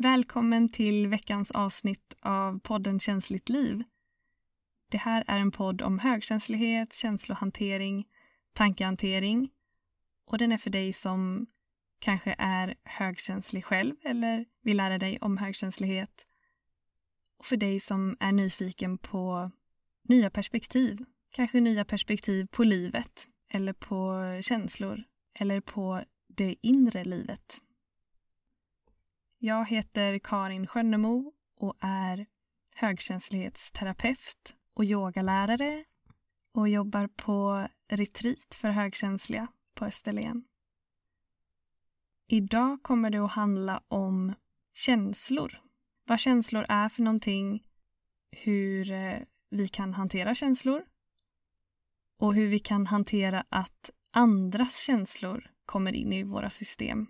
Välkommen till veckans avsnitt av podden Känsligt liv. Det här är en podd om högkänslighet, känslohantering, tankehantering och den är för dig som kanske är högkänslig själv eller vill lära dig om högkänslighet och för dig som är nyfiken på nya perspektiv. Kanske nya perspektiv på livet eller på känslor eller på det inre livet. Jag heter Karin Skönnemo och är högkänslighetsterapeut och yogalärare och jobbar på retreat för högkänsliga på Österlen. Idag kommer det att handla om känslor. Vad känslor är för någonting, hur eh, vi kan hantera känslor och hur vi kan hantera att andras känslor kommer in i våra system.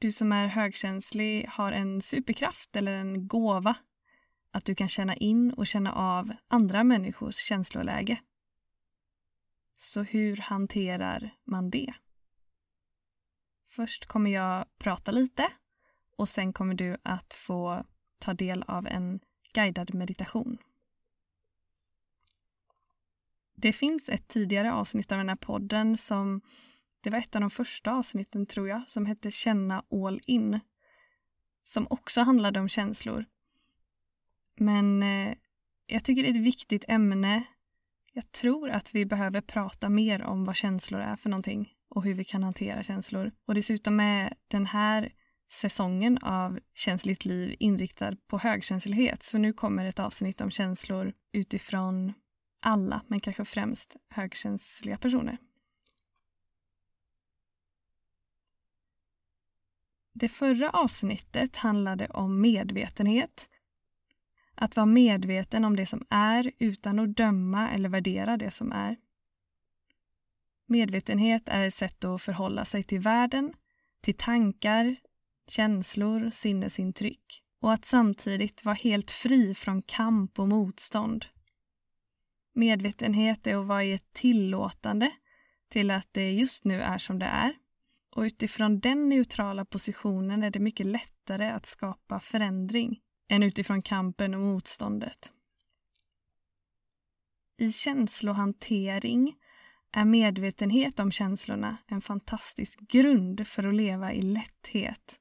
Du som är högkänslig har en superkraft eller en gåva att du kan känna in och känna av andra människors känsloläge. Så hur hanterar man det? Först kommer jag prata lite och sen kommer du att få ta del av en guidad meditation. Det finns ett tidigare avsnitt av den här podden som det var ett av de första avsnitten tror jag som hette Känna all in. Som också handlade om känslor. Men eh, jag tycker det är ett viktigt ämne. Jag tror att vi behöver prata mer om vad känslor är för någonting och hur vi kan hantera känslor. Och dessutom är den här säsongen av Känsligt liv inriktad på högkänslighet. Så nu kommer ett avsnitt om känslor utifrån alla, men kanske främst högkänsliga personer. Det förra avsnittet handlade om medvetenhet. Att vara medveten om det som är utan att döma eller värdera det som är. Medvetenhet är ett sätt att förhålla sig till världen, till tankar, känslor, sinnesintryck och att samtidigt vara helt fri från kamp och motstånd. Medvetenhet är att vara i ett tillåtande till att det just nu är som det är och utifrån den neutrala positionen är det mycket lättare att skapa förändring än utifrån kampen och motståndet. I känslohantering är medvetenhet om känslorna en fantastisk grund för att leva i lätthet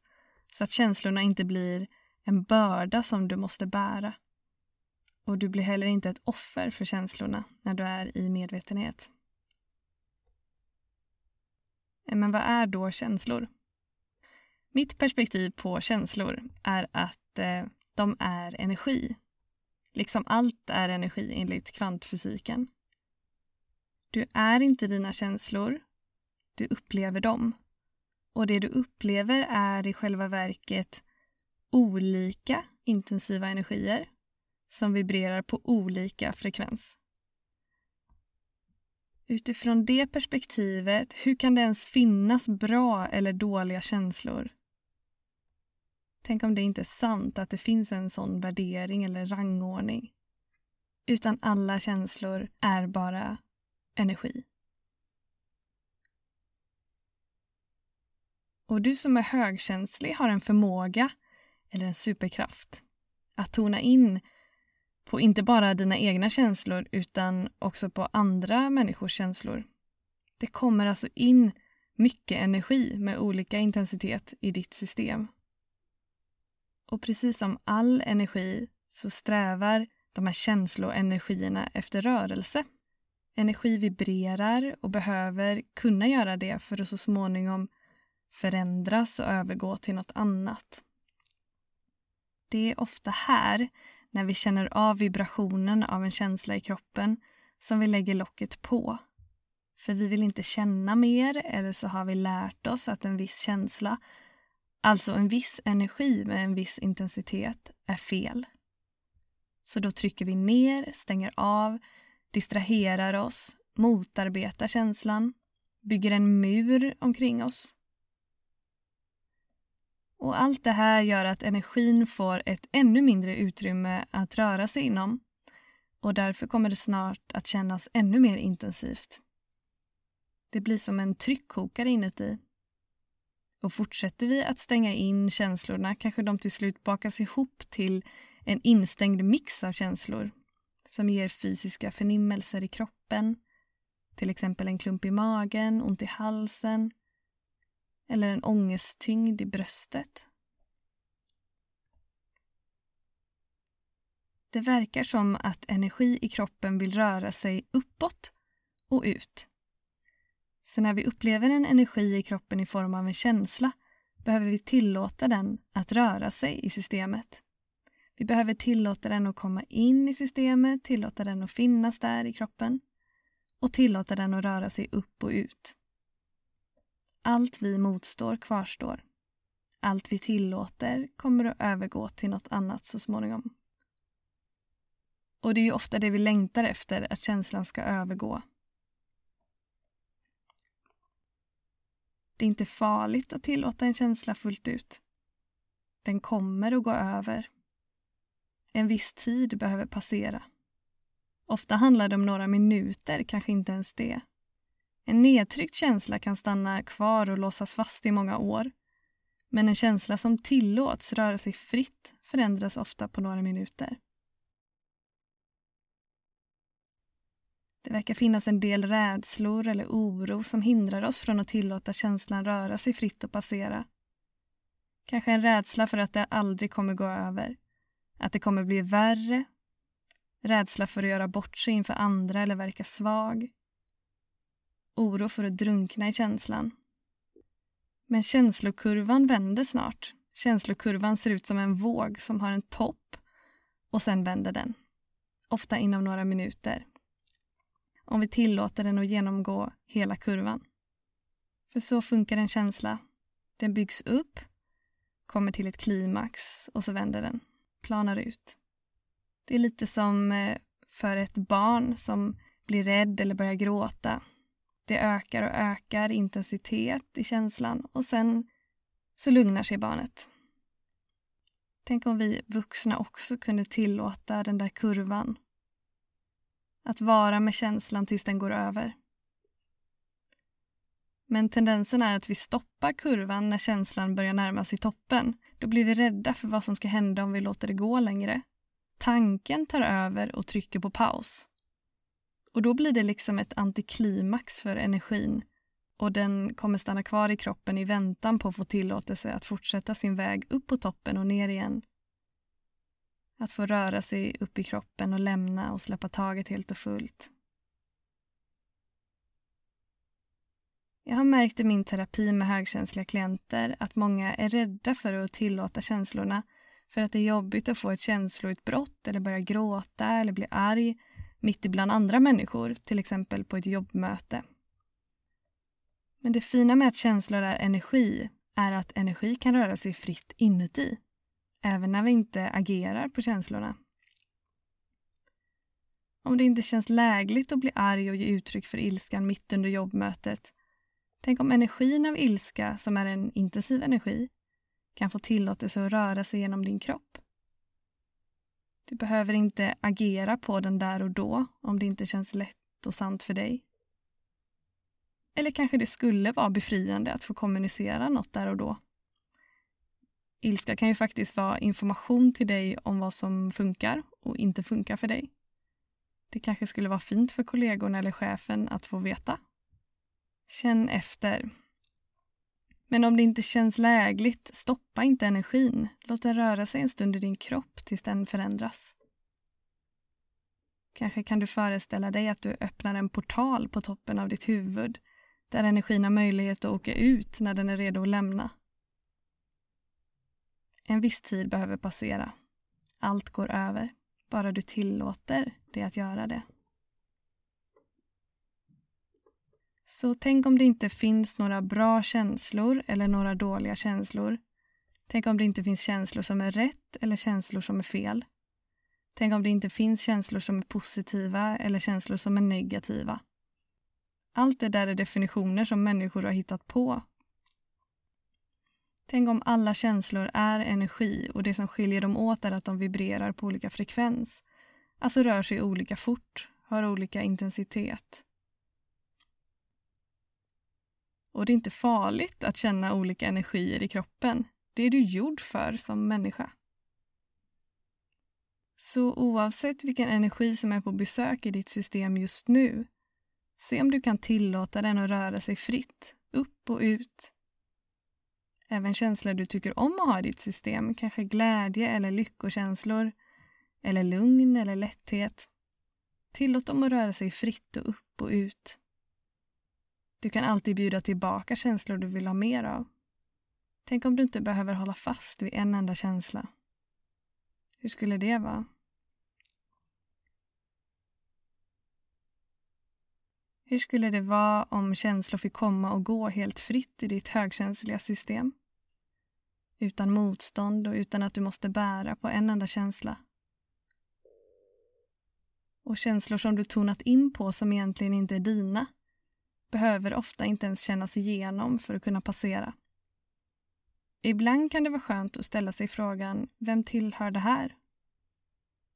så att känslorna inte blir en börda som du måste bära. Och du blir heller inte ett offer för känslorna när du är i medvetenhet. Eh, men vad är då känslor? Mitt perspektiv på känslor är att eh, de är energi. Liksom allt är energi enligt kvantfysiken. Du är inte dina känslor, du upplever dem. Och det du upplever är i själva verket olika intensiva energier som vibrerar på olika frekvens. Utifrån det perspektivet, hur kan det ens finnas bra eller dåliga känslor? Tänk om det inte är sant att det finns en sån värdering eller rangordning. Utan alla känslor är bara energi. Och du som är högkänslig har en förmåga, eller en superkraft, att tona in på inte bara dina egna känslor utan också på andra människors känslor. Det kommer alltså in mycket energi med olika intensitet i ditt system. Och precis som all energi så strävar de här känsloenergierna efter rörelse. Energi vibrerar och behöver kunna göra det för att så småningom förändras och övergå till något annat. Det är ofta här när vi känner av vibrationen av en känsla i kroppen som vi lägger locket på. För vi vill inte känna mer eller så har vi lärt oss att en viss känsla, alltså en viss energi med en viss intensitet, är fel. Så då trycker vi ner, stänger av, distraherar oss, motarbetar känslan, bygger en mur omkring oss och allt det här gör att energin får ett ännu mindre utrymme att röra sig inom och därför kommer det snart att kännas ännu mer intensivt. Det blir som en tryckkokare inuti. Och fortsätter vi att stänga in känslorna kanske de till slut bakas ihop till en instängd mix av känslor som ger fysiska förnimmelser i kroppen. Till exempel en klump i magen, ont i halsen eller en ångesttyngd i bröstet. Det verkar som att energi i kroppen vill röra sig uppåt och ut. Så när vi upplever en energi i kroppen i form av en känsla behöver vi tillåta den att röra sig i systemet. Vi behöver tillåta den att komma in i systemet, tillåta den att finnas där i kroppen och tillåta den att röra sig upp och ut. Allt vi motstår kvarstår. Allt vi tillåter kommer att övergå till något annat så småningom. Och det är ju ofta det vi längtar efter, att känslan ska övergå. Det är inte farligt att tillåta en känsla fullt ut. Den kommer att gå över. En viss tid behöver passera. Ofta handlar det om några minuter, kanske inte ens det. En nedtryckt känsla kan stanna kvar och låsas fast i många år. Men en känsla som tillåts röra sig fritt förändras ofta på några minuter. Det verkar finnas en del rädslor eller oro som hindrar oss från att tillåta känslan röra sig fritt och passera. Kanske en rädsla för att det aldrig kommer gå över. Att det kommer bli värre. Rädsla för att göra bort sig inför andra eller verka svag. Oro för att drunkna i känslan. Men känslokurvan vänder snart. Känslokurvan ser ut som en våg som har en topp och sen vänder den. Ofta inom några minuter om vi tillåter den att genomgå hela kurvan. För så funkar en känsla. Den byggs upp, kommer till ett klimax och så vänder den, planar ut. Det är lite som eh, för ett barn som blir rädd eller börjar gråta. Det ökar och ökar intensitet i känslan och sen så lugnar sig barnet. Tänk om vi vuxna också kunde tillåta den där kurvan att vara med känslan tills den går över. Men tendensen är att vi stoppar kurvan när känslan börjar närma sig toppen. Då blir vi rädda för vad som ska hända om vi låter det gå längre. Tanken tar över och trycker på paus. Och då blir det liksom ett antiklimax för energin och den kommer stanna kvar i kroppen i väntan på att få tillåtelse att fortsätta sin väg upp på toppen och ner igen. Att få röra sig upp i kroppen och lämna och släppa taget helt och fullt. Jag har märkt i min terapi med högkänsliga klienter att många är rädda för att tillåta känslorna för att det är jobbigt att få ett känsloutbrott eller börja gråta eller bli arg mitt ibland andra människor, till exempel på ett jobbmöte. Men det fina med att känslor är energi är att energi kan röra sig fritt inuti även när vi inte agerar på känslorna. Om det inte känns lägligt att bli arg och ge uttryck för ilskan mitt under jobbmötet, tänk om energin av ilska, som är en intensiv energi, kan få tillåtelse att röra sig genom din kropp. Du behöver inte agera på den där och då om det inte känns lätt och sant för dig. Eller kanske det skulle vara befriande att få kommunicera något där och då. Ilska kan ju faktiskt vara information till dig om vad som funkar och inte funkar för dig. Det kanske skulle vara fint för kollegorna eller chefen att få veta. Känn efter. Men om det inte känns lägligt, stoppa inte energin. Låt den röra sig en stund i din kropp tills den förändras. Kanske kan du föreställa dig att du öppnar en portal på toppen av ditt huvud där energin har möjlighet att åka ut när den är redo att lämna. En viss tid behöver passera. Allt går över, bara du tillåter det att göra det. Så tänk om det inte finns några bra känslor eller några dåliga känslor. Tänk om det inte finns känslor som är rätt eller känslor som är fel. Tänk om det inte finns känslor som är positiva eller känslor som är negativa. Allt det där är definitioner som människor har hittat på Tänk om alla känslor är energi och det som skiljer dem åt är att de vibrerar på olika frekvens. Alltså rör sig olika fort, har olika intensitet. Och det är inte farligt att känna olika energier i kroppen. Det är du gjord för som människa. Så oavsett vilken energi som är på besök i ditt system just nu, se om du kan tillåta den att röra sig fritt, upp och ut. Även känslor du tycker om att ha i ditt system, kanske glädje eller lyckokänslor, eller lugn eller lätthet. Tillåt dem att röra sig fritt och upp och ut. Du kan alltid bjuda tillbaka känslor du vill ha mer av. Tänk om du inte behöver hålla fast vid en enda känsla. Hur skulle det vara? Hur skulle det vara om känslor fick komma och gå helt fritt i ditt högkänsliga system? Utan motstånd och utan att du måste bära på en enda känsla. Och känslor som du tonat in på som egentligen inte är dina behöver ofta inte ens kännas igenom för att kunna passera. Ibland kan det vara skönt att ställa sig frågan, vem tillhör det här?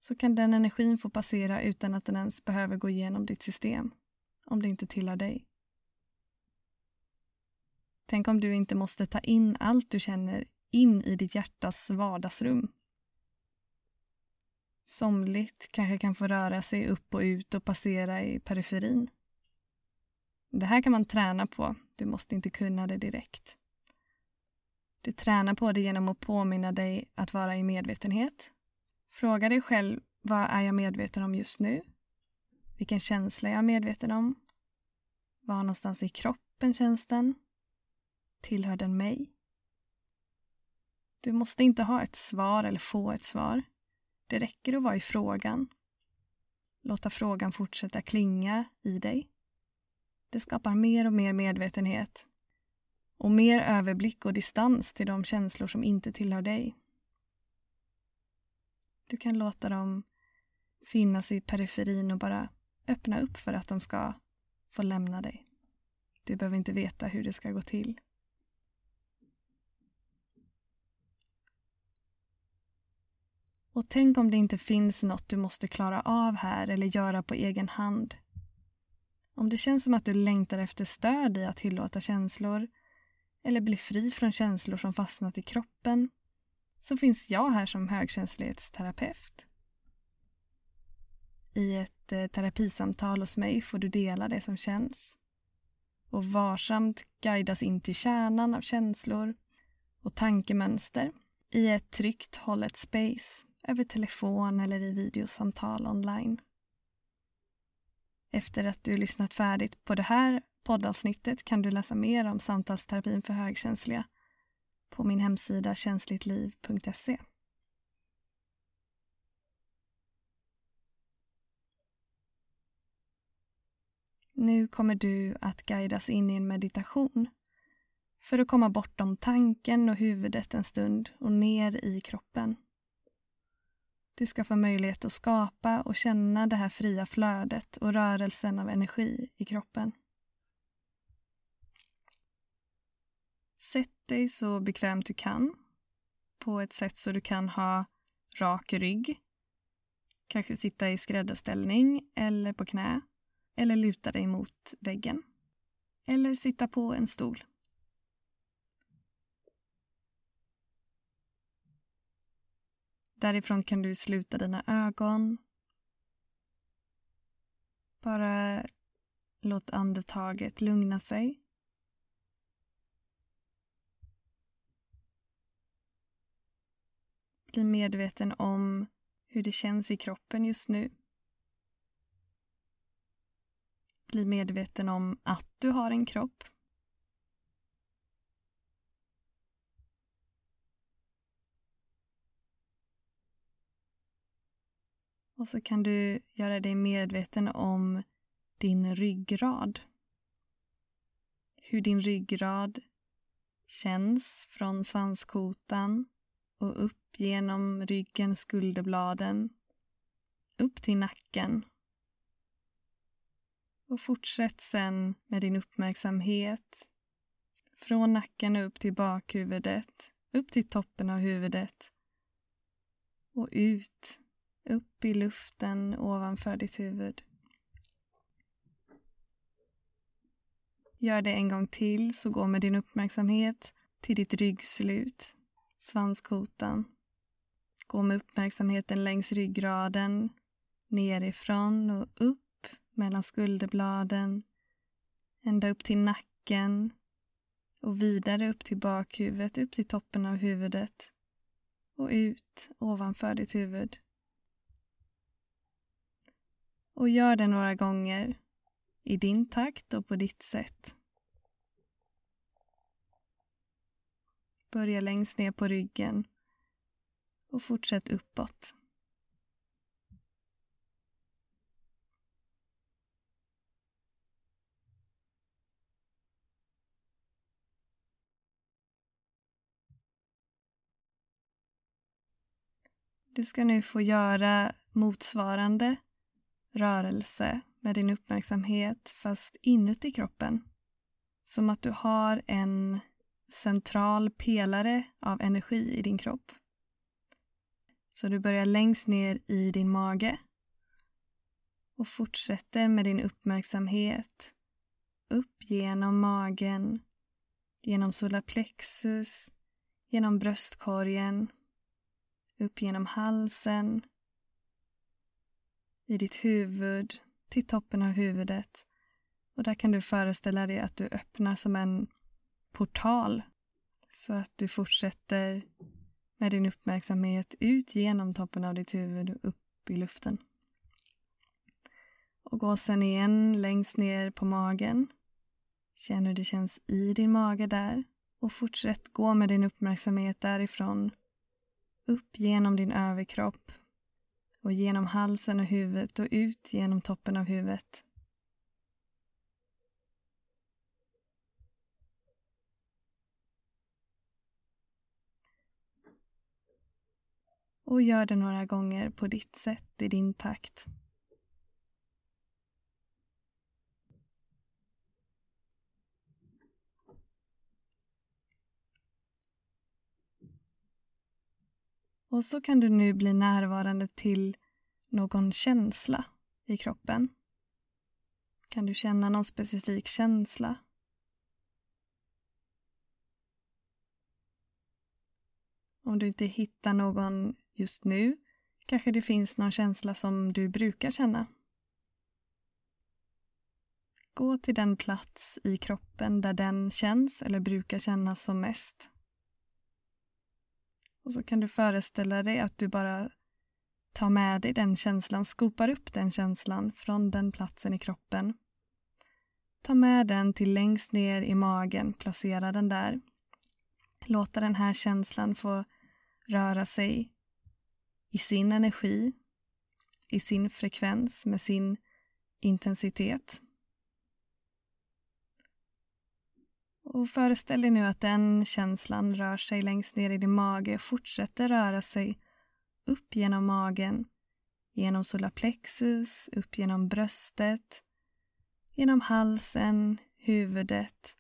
Så kan den energin få passera utan att den ens behöver gå igenom ditt system, om det inte tillhör dig. Tänk om du inte måste ta in allt du känner in i ditt hjärtas vardagsrum. Somligt kanske kan få röra sig upp och ut och passera i periferin. Det här kan man träna på, du måste inte kunna det direkt. Du tränar på det genom att påminna dig att vara i medvetenhet. Fråga dig själv, vad är jag medveten om just nu? Vilken känsla är jag medveten om? Var någonstans i kroppen känns den? Tillhör den mig? Du måste inte ha ett svar eller få ett svar. Det räcker att vara i frågan. Låta frågan fortsätta klinga i dig. Det skapar mer och mer medvetenhet och mer överblick och distans till de känslor som inte tillhör dig. Du kan låta dem finnas i periferin och bara öppna upp för att de ska få lämna dig. Du behöver inte veta hur det ska gå till. Och tänk om det inte finns något du måste klara av här eller göra på egen hand. Om det känns som att du längtar efter stöd i att tillåta känslor eller bli fri från känslor som fastnat i kroppen så finns jag här som högkänslighetsterapeut. I ett eh, terapisamtal hos mig får du dela det som känns och varsamt guidas in till kärnan av känslor och tankemönster i ett tryggt hållet space över telefon eller i videosamtal online. Efter att du lyssnat färdigt på det här poddavsnittet kan du läsa mer om samtalsterapin för högkänsliga på min hemsida känsligtliv.se. Nu kommer du att guidas in i en meditation för att komma bortom tanken och huvudet en stund och ner i kroppen. Du ska få möjlighet att skapa och känna det här fria flödet och rörelsen av energi i kroppen. Sätt dig så bekvämt du kan på ett sätt så du kan ha rak rygg. Kanske sitta i skräddarställning eller på knä. Eller luta dig mot väggen. Eller sitta på en stol. Därifrån kan du sluta dina ögon. Bara låt andetaget lugna sig. Bli medveten om hur det känns i kroppen just nu. Bli medveten om att du har en kropp. Och så kan du göra dig medveten om din ryggrad. Hur din ryggrad känns från svanskotan och upp genom ryggen, skulderbladen, upp till nacken. Och fortsätt sen med din uppmärksamhet från nacken upp till bakhuvudet, upp till toppen av huvudet och ut upp i luften ovanför ditt huvud. Gör det en gång till, så gå med din uppmärksamhet till ditt ryggslut, svanskotan. Gå med uppmärksamheten längs ryggraden, nerifrån och upp mellan skulderbladen, ända upp till nacken och vidare upp till bakhuvudet, upp till toppen av huvudet och ut ovanför ditt huvud. Och gör det några gånger i din takt och på ditt sätt. Börja längst ner på ryggen och fortsätt uppåt. Du ska nu få göra motsvarande rörelse med din uppmärksamhet fast inuti kroppen. Som att du har en central pelare av energi i din kropp. Så du börjar längst ner i din mage och fortsätter med din uppmärksamhet upp genom magen, genom solarplexus, genom bröstkorgen, upp genom halsen, i ditt huvud, till toppen av huvudet. Och där kan du föreställa dig att du öppnar som en portal så att du fortsätter med din uppmärksamhet ut genom toppen av ditt huvud och upp i luften. Och gå sen igen längst ner på magen. Känn hur det känns i din mage där och fortsätt gå med din uppmärksamhet därifrån upp genom din överkropp och genom halsen och huvudet och ut genom toppen av huvudet. Och gör det några gånger på ditt sätt, i din takt. Och så kan du nu bli närvarande till någon känsla i kroppen. Kan du känna någon specifik känsla? Om du inte hittar någon just nu kanske det finns någon känsla som du brukar känna. Gå till den plats i kroppen där den känns eller brukar kännas som mest. Och så kan du föreställa dig att du bara tar med dig den känslan, skopar upp den känslan från den platsen i kroppen. Ta med den till längst ner i magen, placera den där. Låta den här känslan få röra sig i sin energi, i sin frekvens, med sin intensitet. Och föreställ dig nu att den känslan rör sig längst ner i din mage och fortsätter röra sig upp genom magen, genom solarplexus, upp genom bröstet, genom halsen, huvudet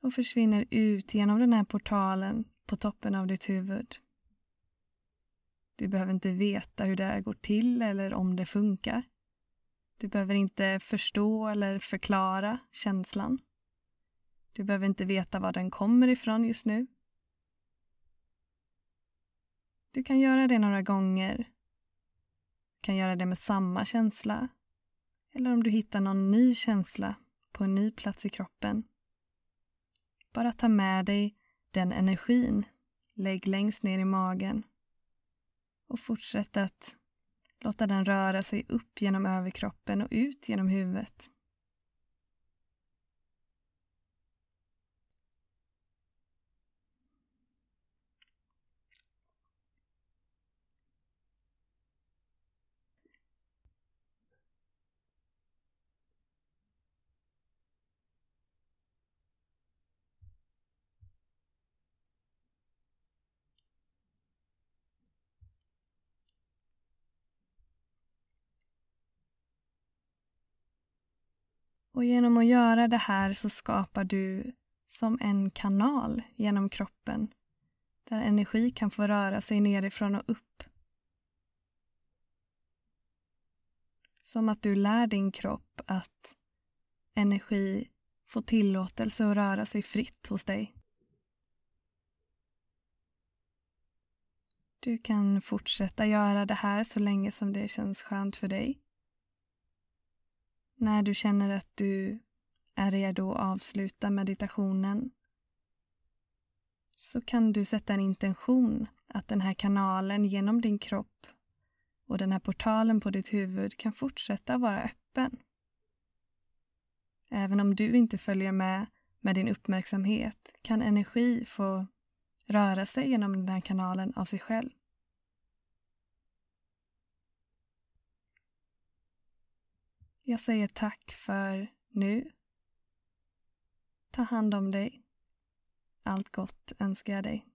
och försvinner ut genom den här portalen på toppen av ditt huvud. Du behöver inte veta hur det här går till eller om det funkar. Du behöver inte förstå eller förklara känslan. Du behöver inte veta var den kommer ifrån just nu. Du kan göra det några gånger. Du kan göra det med samma känsla. Eller om du hittar någon ny känsla på en ny plats i kroppen. Bara ta med dig den energin. Lägg längst ner i magen. Och fortsätt att låta den röra sig upp genom överkroppen och ut genom huvudet. Och genom att göra det här så skapar du som en kanal genom kroppen där energi kan få röra sig nerifrån och upp. Som att du lär din kropp att energi får tillåtelse att röra sig fritt hos dig. Du kan fortsätta göra det här så länge som det känns skönt för dig. När du känner att du är redo att avsluta meditationen så kan du sätta en intention att den här kanalen genom din kropp och den här portalen på ditt huvud kan fortsätta vara öppen. Även om du inte följer med med din uppmärksamhet kan energi få röra sig genom den här kanalen av sig själv. Jag säger tack för nu. Ta hand om dig. Allt gott önskar jag dig.